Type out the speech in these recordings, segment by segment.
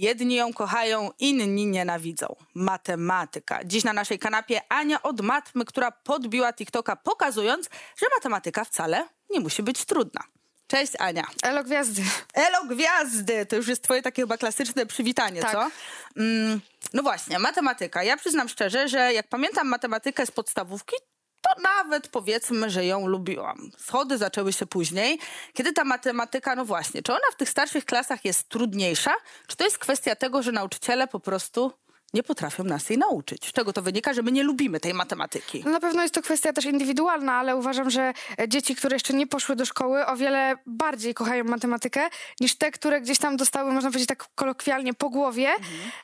Jedni ją kochają, inni nienawidzą. Matematyka. Dziś na naszej kanapie Ania od Matmy, która podbiła TikToka, pokazując, że matematyka wcale nie musi być trudna. Cześć Ania. Elo Gwiazdy. Elo Gwiazdy! To już jest twoje takie chyba klasyczne przywitanie, Tak. co? Mm, no właśnie, matematyka. Ja przyznam szczerze, że jak pamiętam matematykę z podstawówki, to nawet powiedzmy, że ją lubiłam. Schody zaczęły się później. Kiedy ta matematyka, no właśnie, czy ona w tych starszych klasach jest trudniejsza, czy to jest kwestia tego, że nauczyciele po prostu nie potrafią nas jej nauczyć? Z czego to wynika, że my nie lubimy tej matematyki? No na pewno jest to kwestia też indywidualna, ale uważam, że dzieci, które jeszcze nie poszły do szkoły, o wiele bardziej kochają matematykę niż te, które gdzieś tam dostały, można powiedzieć tak kolokwialnie, po głowie.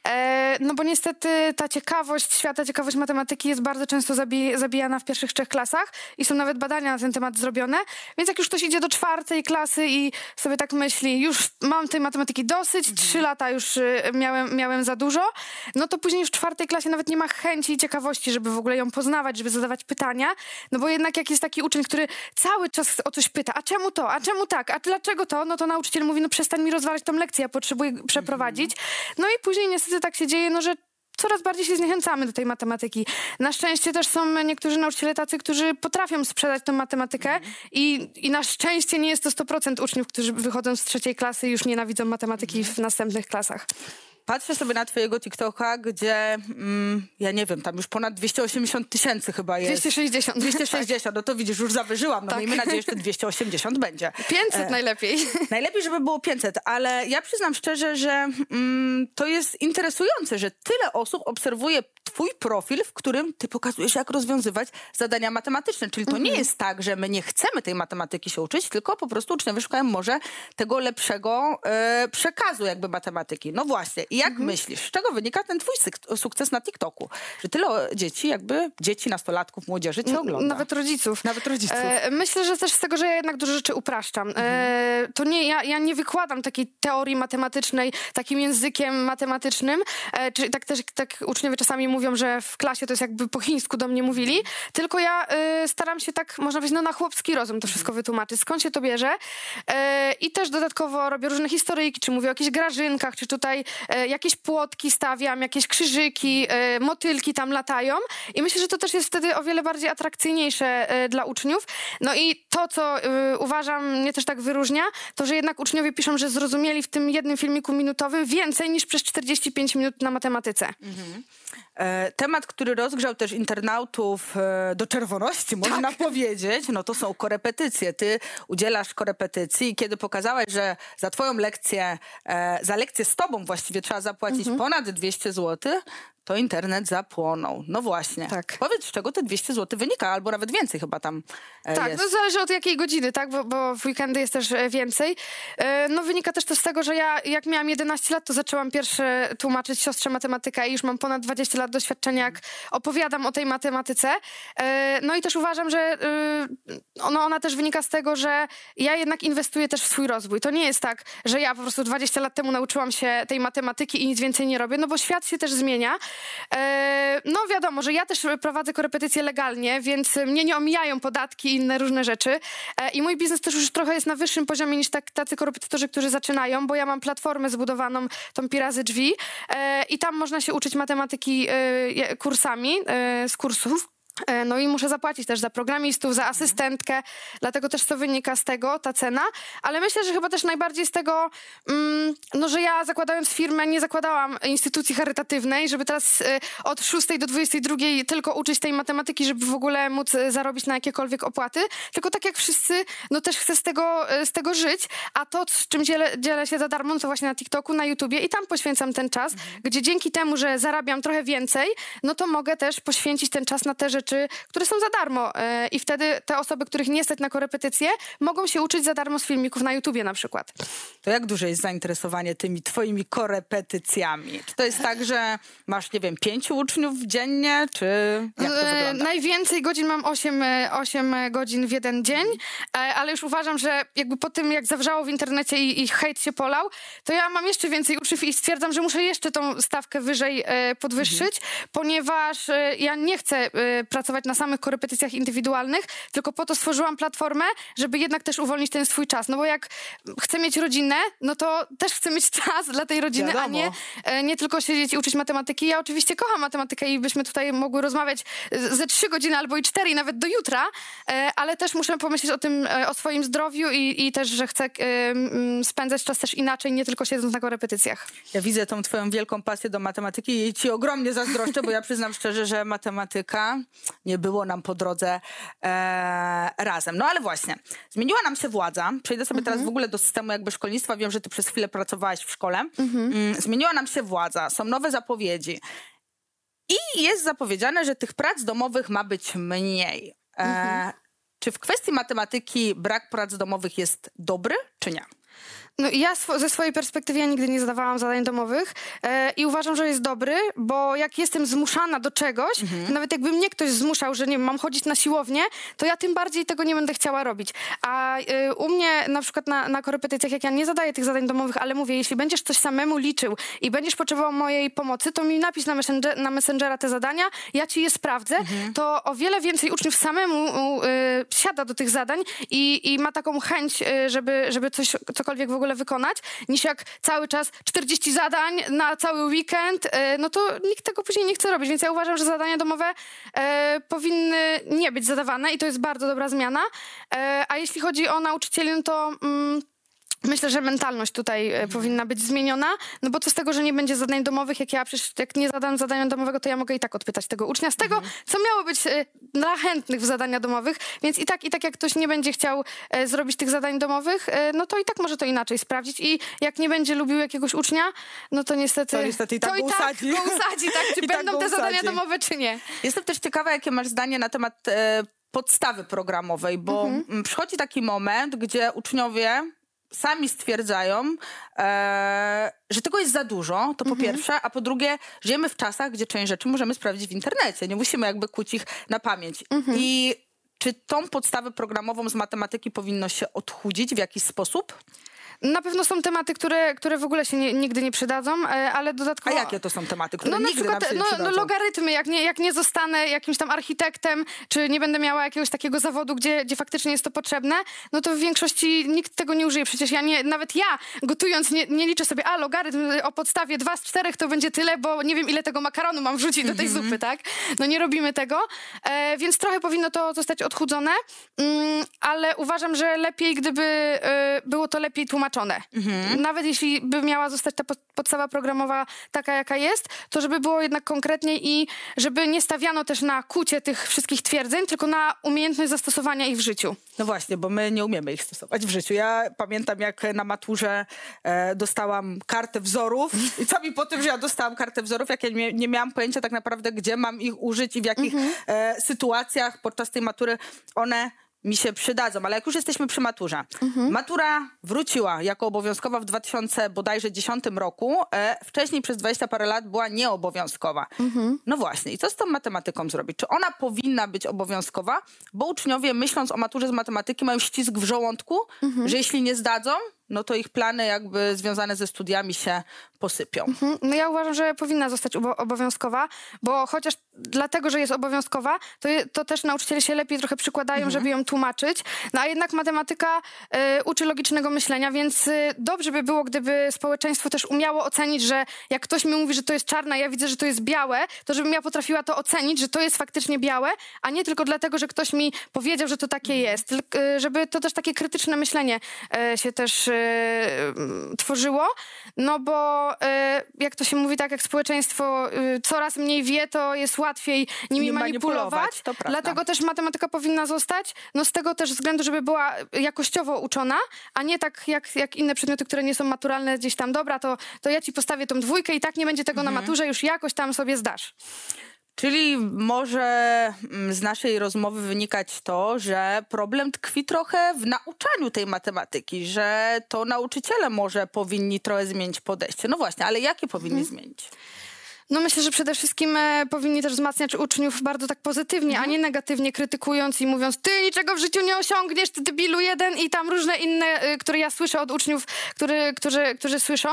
E, no bo niestety ta ciekawość świata, ciekawość matematyki jest bardzo często zabi- zabijana w pierwszych trzech klasach i są nawet badania na ten temat zrobione. Więc jak już ktoś idzie do czwartej klasy i sobie tak myśli, już mam tej matematyki dosyć, trzy lata już y, miałem, miałem za dużo, no to później już w czwartej klasie nawet nie ma chęci i ciekawości, żeby w ogóle ją poznawać, żeby zadawać pytania, no bo jednak jak jest taki uczeń, który cały czas o coś pyta, a czemu to, a czemu tak, a dlaczego to, no to nauczyciel mówi, no przestań mi rozwalać tą lekcję, ja potrzebuję przeprowadzić. No i później niestety tak się dzieje, no że coraz bardziej się zniechęcamy do tej matematyki. Na szczęście też są niektórzy nauczyciele tacy, którzy potrafią sprzedać tą matematykę i, i na szczęście nie jest to 100% uczniów, którzy wychodzą z trzeciej klasy i już nienawidzą matematyki w następnych klasach. Patrzę sobie na twojego TikToka, gdzie, mm, ja nie wiem, tam już ponad 280 tysięcy chyba jest. 260. 260, no to widzisz, już zawyżyłam. No Tak. miejmy nadzieję, że te 280 będzie. 500 E, najlepiej. Najlepiej, żeby było 500, ale ja przyznam szczerze, że mm, to jest interesujące, że tyle osób obserwuje twój profil, w którym ty pokazujesz, jak rozwiązywać zadania matematyczne. Czyli to nie jest tak, że my nie chcemy tej matematyki się uczyć, tylko po prostu uczniowie szukają może tego lepszego e, przekazu jakby matematyki. No właśnie. I jak myślisz, z czego wynika ten twój sukces na TikToku? Że tyle dzieci, jakby dzieci, nastolatków, młodzieży cię ogląda. Nawet rodziców. Nawet rodziców. E, myślę, że też z tego, że ja jednak dużo rzeczy upraszczam. E, to nie, ja, ja nie wykładam takiej teorii matematycznej takim językiem matematycznym, e, czy tak też tak uczniowie czasami mówią, że w klasie to jest jakby po chińsku do mnie mówili, tylko ja e, staram się tak, można powiedzieć, no na chłopski rozum to wszystko wytłumaczyć, skąd się to bierze. E, I też dodatkowo robię różne historyjki, czy mówię o jakichś grażynkach, czy tutaj e, jakieś płotki stawiam, jakieś krzyżyki, e, motylki tam latają i myślę, że to też jest wtedy o wiele bardziej atrakcyjniejsze e, dla uczniów. No i to, co e, uważam mnie też tak wyróżnia, to, że jednak uczniowie piszą, że zrozumieli w tym jednym filmiku minutowym więcej niż przez 45 minut na matematyce. E, Temat, który rozgrzał też internautów do czerwoności, można powiedzieć, no to są korepetycje. Ty udzielasz korepetycji i kiedy pokazałaś, że za twoją lekcję, za lekcję z tobą właściwie trzeba zapłacić ponad 200 zł, to internet zapłonął. No właśnie. Tak. Powiedz, z czego te 200 zł wynika, albo nawet więcej chyba tam e, Tak, jest. no zależy od jakiej godziny, tak, bo, bo w weekendy jest też e, więcej. E, No wynika też to z tego, że ja jak miałam 11 lat, to zaczęłam pierwsze tłumaczyć siostrze matematykę i już mam ponad 20 lat doświadczenia, jak opowiadam o tej matematyce. No i też uważam, że ono, ona też wynika z tego, że ja jednak inwestuję też w swój rozwój. To nie jest tak, że ja po prostu 20 lat temu nauczyłam się tej matematyki i nic więcej nie robię, no bo świat się też zmienia. E, No wiadomo, że ja też prowadzę korepetycje legalnie, więc mnie nie omijają podatki i inne różne rzeczy. E, I mój biznes też już trochę jest na wyższym poziomie niż tak, tacy korepetytorzy, którzy zaczynają, bo ja mam platformę zbudowaną, tą Pirazy Drzwi e, i tam można się uczyć matematyki kursami z kursów. E, No i muszę zapłacić też za programistów, za asystentkę, dlatego też to wynika z tego, ta cena. Ale myślę, że chyba też najbardziej z tego, mm, no, że ja zakładając firmę nie zakładałam instytucji charytatywnej, żeby teraz e, od 6 do 22 tylko uczyć tej matematyki, żeby w ogóle móc e, zarobić na jakiekolwiek opłaty, tylko tak jak wszyscy, no też chcę z tego, z tego żyć, a to, z czym dzielę, dzielę się za darmo, no to właśnie na TikToku, na YouTubie i tam poświęcam ten czas, gdzie dzięki temu, że zarabiam trochę więcej, no to mogę też poświęcić ten czas na te rzeczy, które są za darmo e, i wtedy te osoby, których nie stać na korepetycje, mogą się uczyć za darmo z filmików na YouTubie na przykład. To jak duże jest zainteresowanie tymi twoimi korepetycjami? Czy to jest tak, że masz, nie wiem, pięciu uczniów dziennie, czy jak to E, wygląda? Najwięcej godzin mam 8, e, 8 godzin w jeden dzień, e, ale już uważam, że jakby po tym, jak zawrzało w internecie i, i hejt się polał, to ja mam jeszcze więcej uczniów i stwierdzam, że muszę jeszcze tą stawkę wyżej e, podwyższyć, ponieważ e, ja nie chcę e, pracować na samych korepetycjach indywidualnych, tylko po to stworzyłam platformę, żeby jednak też uwolnić ten swój czas. No bo jak chcę mieć rodzinę, no to też chcę mieć czas dla tej rodziny, Wiadomo. a nie, e, nie tylko siedzieć i uczyć matematyki. Ja oczywiście kocham matematykę i byśmy tutaj mogły rozmawiać ze trzy godziny albo i cztery, nawet do jutra, e, ale też muszę pomyśleć o tym, o swoim zdrowiu i, i też, że chcę spędzać czas też inaczej, nie tylko siedząc na korepetycjach. Ja widzę tą twoją wielką pasję do matematyki i ci ogromnie zazdroszczę, bo ja przyznam szczerze, że matematyka nie było nam po drodze e, razem. No ale właśnie, zmieniła nam się władza. Przejdę sobie mhm. teraz w ogóle do systemu jakby szkolnictwa. Wiem, że ty przez chwilę pracowałaś w szkole. Mhm. Mm, zmieniła nam się władza, są nowe zapowiedzi. I jest zapowiedziane, że tych prac domowych ma być mniej. E, mhm. Czy w kwestii matematyki brak prac domowych jest dobry, czy nie? No ja sw ze swojej perspektywy ja nigdy nie zadawałam zadań domowych e, i uważam, że jest dobry, bo jak jestem zmuszana do czegoś, mhm. nawet jakby mnie ktoś zmuszał, że nie wiem, mam chodzić na siłownię, to ja tym bardziej tego nie będę chciała robić. A e, u mnie na przykład na, na korepetycjach, jak ja nie zadaję tych zadań domowych, ale mówię, jeśli będziesz coś samemu liczył i będziesz potrzebował mojej pomocy, to mi napisz na, messenger, na Messengera te zadania, ja ci je sprawdzę, mhm. to o wiele więcej uczniów samemu e, siada do tych zadań i, i ma taką chęć, e, żeby, żeby coś, cokolwiek w ogóle ogóle wykonać, niż jak cały czas 40 zadań na cały weekend, e, no to nikt tego później nie chce robić. Więc ja uważam, że zadania domowe e, powinny nie być zadawane i to jest bardzo dobra zmiana. E, a jeśli chodzi o nauczycieli, no to... Mm, Myślę, że mentalność tutaj mhm. powinna być zmieniona, no bo co z tego, że nie będzie zadań domowych, jak ja przecież jak nie zadam zadania domowego, to ja mogę i tak odpytać tego ucznia z tego, mhm. co miało być e, dla chętnych w zadania domowych, więc i tak, i tak jak ktoś nie będzie chciał e, zrobić tych zadań domowych, e, no to i tak może to inaczej sprawdzić i jak nie będzie lubił jakiegoś ucznia, no to niestety... To niestety i tak, to go, usadzi. Tak go usadzi. Tak, czy I tak będą tak te usadzi. zadania domowe, czy nie. Jestem też ciekawa, jakie masz zdanie na temat e, podstawy programowej, bo mhm. przychodzi taki moment, gdzie uczniowie sami stwierdzają, e, że tego jest za dużo, to po mhm. pierwsze, a po drugie, żyjemy w czasach, gdzie część rzeczy możemy sprawdzić w internecie. Nie musimy jakby kuć ich na pamięć. Mhm. I czy tą podstawę programową z matematyki powinno się odchudzić w jakiś sposób? Na pewno są tematy, które, które w ogóle się nie, nigdy nie przydadzą, e, ale dodatkowo... A jakie to są tematy, które no, nigdy przykład, nam się no, nie przydadzą? No logarytmy, jak nie, jak nie zostanę jakimś tam architektem, czy nie będę miała jakiegoś takiego zawodu, gdzie, gdzie faktycznie jest to potrzebne, no to w większości nikt tego nie użyje. Przecież ja nie, nawet ja gotując nie, nie liczę sobie, a logarytm o podstawie 2 z 4 to będzie tyle, bo nie wiem ile tego makaronu mam wrzucić do tej mm -hmm. zupy, tak? No nie robimy tego, e, więc trochę powinno to zostać odchudzone, mm, ale uważam, że lepiej gdyby e, było to lepiej tłumaczone. Mhm. Nawet jeśli by miała zostać ta podstawa programowa taka, jaka jest, to żeby było jednak konkretniej i żeby nie stawiano też na kucie tych wszystkich twierdzeń, tylko na umiejętność zastosowania ich w życiu. No właśnie, bo my nie umiemy ich stosować w życiu. Ja pamiętam, jak na maturze e, dostałam kartę wzorów i co mi po tym, że ja dostałam kartę wzorów, jak ja nie, nie miałam pojęcia tak naprawdę, gdzie mam ich użyć i w jakich mhm. e, sytuacjach podczas tej matury one mi się przydadzą, ale jak już jesteśmy przy maturze. Mhm. Matura wróciła jako obowiązkowa w 2000 bodajże 10 roku. E, wcześniej przez 20 parę lat była nieobowiązkowa. Mhm. No właśnie, i co z tą matematyką zrobić? Czy ona powinna być obowiązkowa? Bo uczniowie myśląc o maturze z matematyki mają ścisk w żołądku, mhm. że jeśli nie zdadzą, no to ich plany jakby związane ze studiami się posypią. Mhm. No ja uważam, że powinna zostać obowiązkowa, bo chociaż dlatego, że jest obowiązkowa, to, je, to też nauczyciele się lepiej trochę przykładają, mhm. żeby ją tłumaczyć. No a jednak matematyka y, uczy logicznego myślenia, więc y, dobrze by było, gdyby społeczeństwo też umiało ocenić, że jak ktoś mi mówi, że to jest czarne, ja widzę, że to jest białe, to żebym ja potrafiła to ocenić, że to jest faktycznie białe, a nie tylko dlatego, że ktoś mi powiedział, że to takie mhm. jest. Y, żeby to też takie krytyczne myślenie y, się też Y, tworzyło, no bo y, jak to się mówi tak, jak społeczeństwo y, coraz mniej wie, to jest łatwiej nimi manipulować. manipulować Dlatego też matematyka powinna zostać, no z tego też względu, żeby była jakościowo uczona, a nie tak jak, jak inne przedmioty, które nie są maturalne gdzieś tam, dobra, to, to ja ci postawię tą dwójkę i tak nie będzie tego mhm. na maturze, już jakoś tam sobie zdasz. Czyli może mm, z naszej rozmowy wynikać to, że problem tkwi trochę w nauczaniu tej matematyki, że to nauczyciele może powinni trochę zmienić podejście. No właśnie, ale jakie powinni hmm. zmienić? No myślę, że przede wszystkim e, powinni też wzmacniać uczniów bardzo tak pozytywnie, Mhm. a nie negatywnie krytykując i mówiąc ty niczego w życiu nie osiągniesz, ty debilu jeden i tam różne inne, e, które ja słyszę od uczniów, który, którzy, którzy słyszą.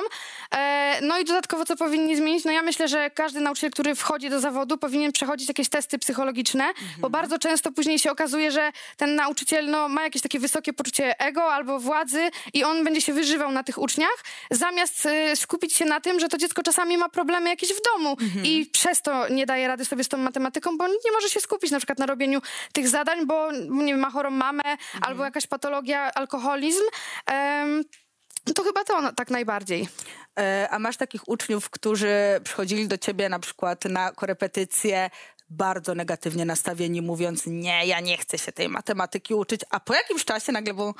E, no i dodatkowo co powinni zmienić? No ja myślę, że każdy nauczyciel, który wchodzi do zawodu powinien przechodzić jakieś testy psychologiczne, bo bardzo często później się okazuje, że ten nauczyciel no, ma jakieś takie wysokie poczucie ego albo władzy i on będzie się wyżywał na tych uczniach, zamiast e, skupić się na tym, że to dziecko czasami ma problemy jakieś w domu i przez to nie daje rady sobie z tą matematyką, bo nie może się skupić na przykład na robieniu tych zadań, bo nie wiem, ma chorą mamę albo jakaś patologia, alkoholizm. Em, to chyba to tak najbardziej. E, A masz takich uczniów, którzy przychodzili do ciebie na przykład na korepetycje bardzo negatywnie nastawieni, mówiąc nie, ja nie chcę się tej matematyki uczyć, a po jakimś czasie nagle było,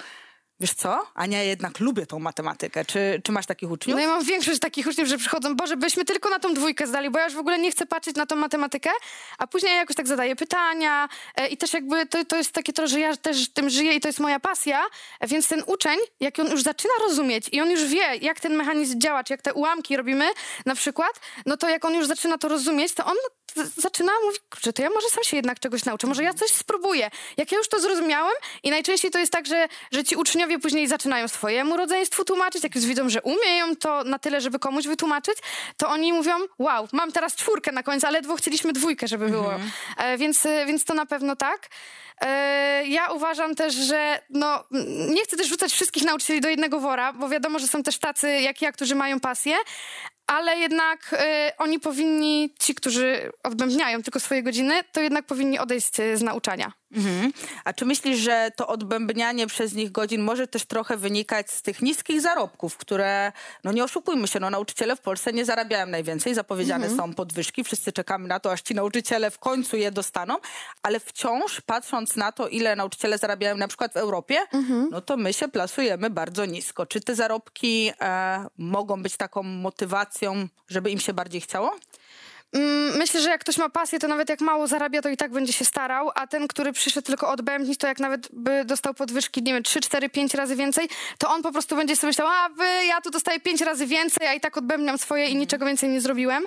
wiesz co, Ania, jednak lubię tą matematykę. Czy, czy masz takich uczniów? No ja mam większość takich uczniów, że przychodzą, Boże, byśmy tylko na tą dwójkę zdali, bo ja już w ogóle nie chcę patrzeć na tą matematykę, a później ja jakoś tak zadaję pytania e, i też jakby to, to jest takie to, że ja też tym żyję i to jest moja pasja, e, więc ten uczeń, jak on już zaczyna rozumieć i on już wie, jak ten mechanizm działa, czy jak te ułamki robimy na przykład, no to jak on już zaczyna to rozumieć, to on zaczyna mówić, kurczę, to ja może sam się jednak czegoś nauczę, może ja coś spróbuję. Jak ja już to zrozumiałem i najczęściej to jest tak, że, że ci uczniowie później zaczynają swojemu rodzeństwu tłumaczyć, jak już widzą, że umieją to na tyle, żeby komuś wytłumaczyć, to oni mówią, wow, mam teraz czwórkę na końcu, ale ledwo chcieliśmy dwójkę, żeby było. E, więc, e, więc to na pewno tak. E, ja uważam też, że no, nie chcę też rzucać wszystkich nauczycieli do jednego wora, bo wiadomo, że są też tacy jak ja, którzy mają pasję, ale jednak e, oni powinni, ci, którzy odbębniają tylko swoje godziny, to jednak powinni odejść z nauczania. Mhm. A czy myślisz, że to odbębnianie przez nich godzin może też trochę wynikać z tych niskich zarobków, które, no nie oszukujmy się, no nauczyciele w Polsce nie zarabiają najwięcej, zapowiedziane są podwyżki, wszyscy czekamy na to, aż ci nauczyciele w końcu je dostaną, ale wciąż patrząc na to, ile nauczyciele zarabiają na przykład w Europie, no to my się plasujemy bardzo nisko. Czy te zarobki e, mogą być taką motywacją, żeby im się bardziej chciało? Mm, Myślę, że jak ktoś ma pasję, to nawet jak mało zarabia, to i tak będzie się starał, a ten, który przyszedł tylko odbębnić, to jak nawet by dostał podwyżki, nie wiem, 3, 4, 5 razy więcej, to on po prostu będzie sobie myślał, a wy, ja tu dostaję 5 razy więcej, a i tak odbębniam swoje i niczego więcej nie zrobiłem.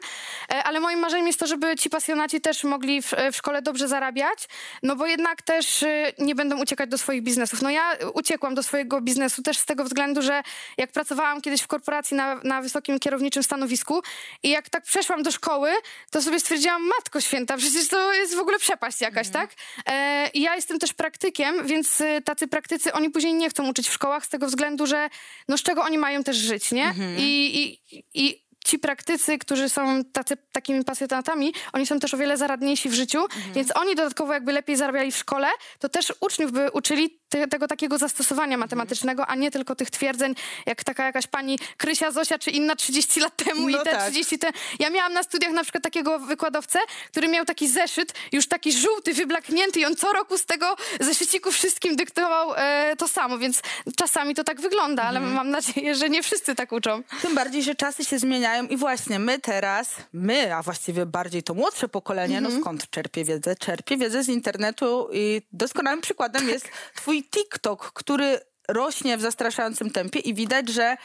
E, Ale moim marzeniem jest to, żeby ci pasjonaci też mogli w, w szkole dobrze zarabiać, no bo jednak też y, nie będą uciekać do swoich biznesów. No ja uciekłam do swojego biznesu też z tego względu, że jak pracowałam kiedyś w korporacji na, na wysokim kierowniczym stanowisku i jak tak przeszłam do szkoły, to sobie stwierdziłam, matko święta, przecież to jest w ogóle przepaść jakaś, tak? E, I ja jestem też praktykiem, więc y, tacy praktycy, oni później nie chcą uczyć w szkołach z tego względu, że no z czego oni mają też żyć, nie? I, i, i ci praktycy, którzy są tacy, takimi pasjonatami, oni są też o wiele zaradniejsi w życiu, więc oni dodatkowo jakby lepiej zarabiali w szkole, to też uczniów by uczyli te, tego takiego zastosowania matematycznego, a nie tylko tych twierdzeń, jak taka jakaś pani Krysia Zosia, czy inna 30 lat temu No i te tak. 30 te... Ja miałam na studiach na przykład takiego wykładowcę, który miał taki zeszyt, już taki żółty, wyblaknięty i on co roku z tego zeszyciku wszystkim dyktował e, to samo, więc czasami to tak wygląda, ale mam nadzieję, że nie wszyscy tak uczą. Tym bardziej, że czasy się zmieniają i właśnie my teraz, my, a właściwie bardziej to młodsze pokolenie, no skąd czerpie wiedzę? Czerpie wiedzę z internetu i doskonałym przykładem jest twój TikTok, który rośnie w zastraszającym tempie i widać, że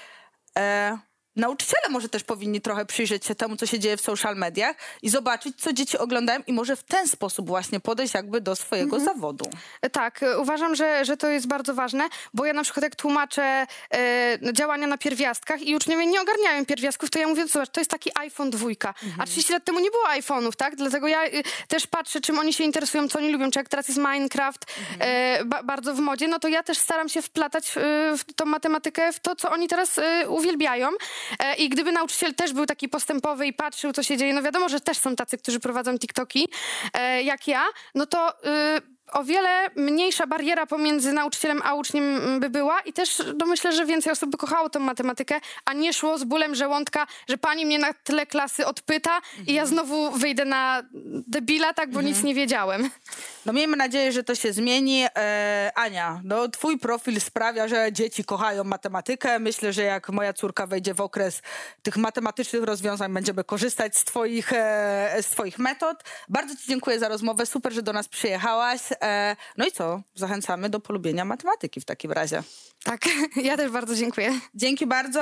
e, nauczyciele może też powinni trochę przyjrzeć się temu, co się dzieje w social mediach i zobaczyć, co dzieci oglądają i może w ten sposób właśnie podejść jakby do swojego zawodu. Tak, e, uważam, że, że to jest bardzo ważne, bo ja na przykład jak tłumaczę e, działania na pierwiastkach i uczniowie nie ogarniają pierwiastków, to ja mówię, zobacz, to jest taki iPhone dwójka, a 30 lat temu nie było iPhone'ów, tak? Dlatego ja y, też patrzę, czym oni się interesują, co oni lubią, czy jak teraz jest Minecraft e, ba, bardzo w modzie, no to ja też staram się wplatać w, w tą matematykę, w to, co oni teraz e, uwielbiają. e, i gdyby nauczyciel też był taki postępowy i patrzył, co się dzieje, no wiadomo, że też są tacy, którzy prowadzą TikToki, e, jak ja, no to... Y, o wiele mniejsza bariera pomiędzy nauczycielem a uczniem mm, by była. I też no myślę, że więcej osób by kochało tę matematykę, a nie szło z bólem żołądka, że pani mnie na tle klasy odpyta i ja znowu wyjdę na debila, tak, bo nic nie wiedziałem. No miejmy nadzieję, że to się zmieni. E, Ania, no twój profil sprawia, że dzieci kochają matematykę. Myślę, że jak moja córka wejdzie w okres tych matematycznych rozwiązań, będziemy korzystać z twoich, e, z twoich metod. Bardzo ci dziękuję za rozmowę. Super, że do nas przyjechałaś. E, no i co? Zachęcamy do polubienia matematyki w takim razie. Tak, ja też bardzo dziękuję. Dzięki bardzo.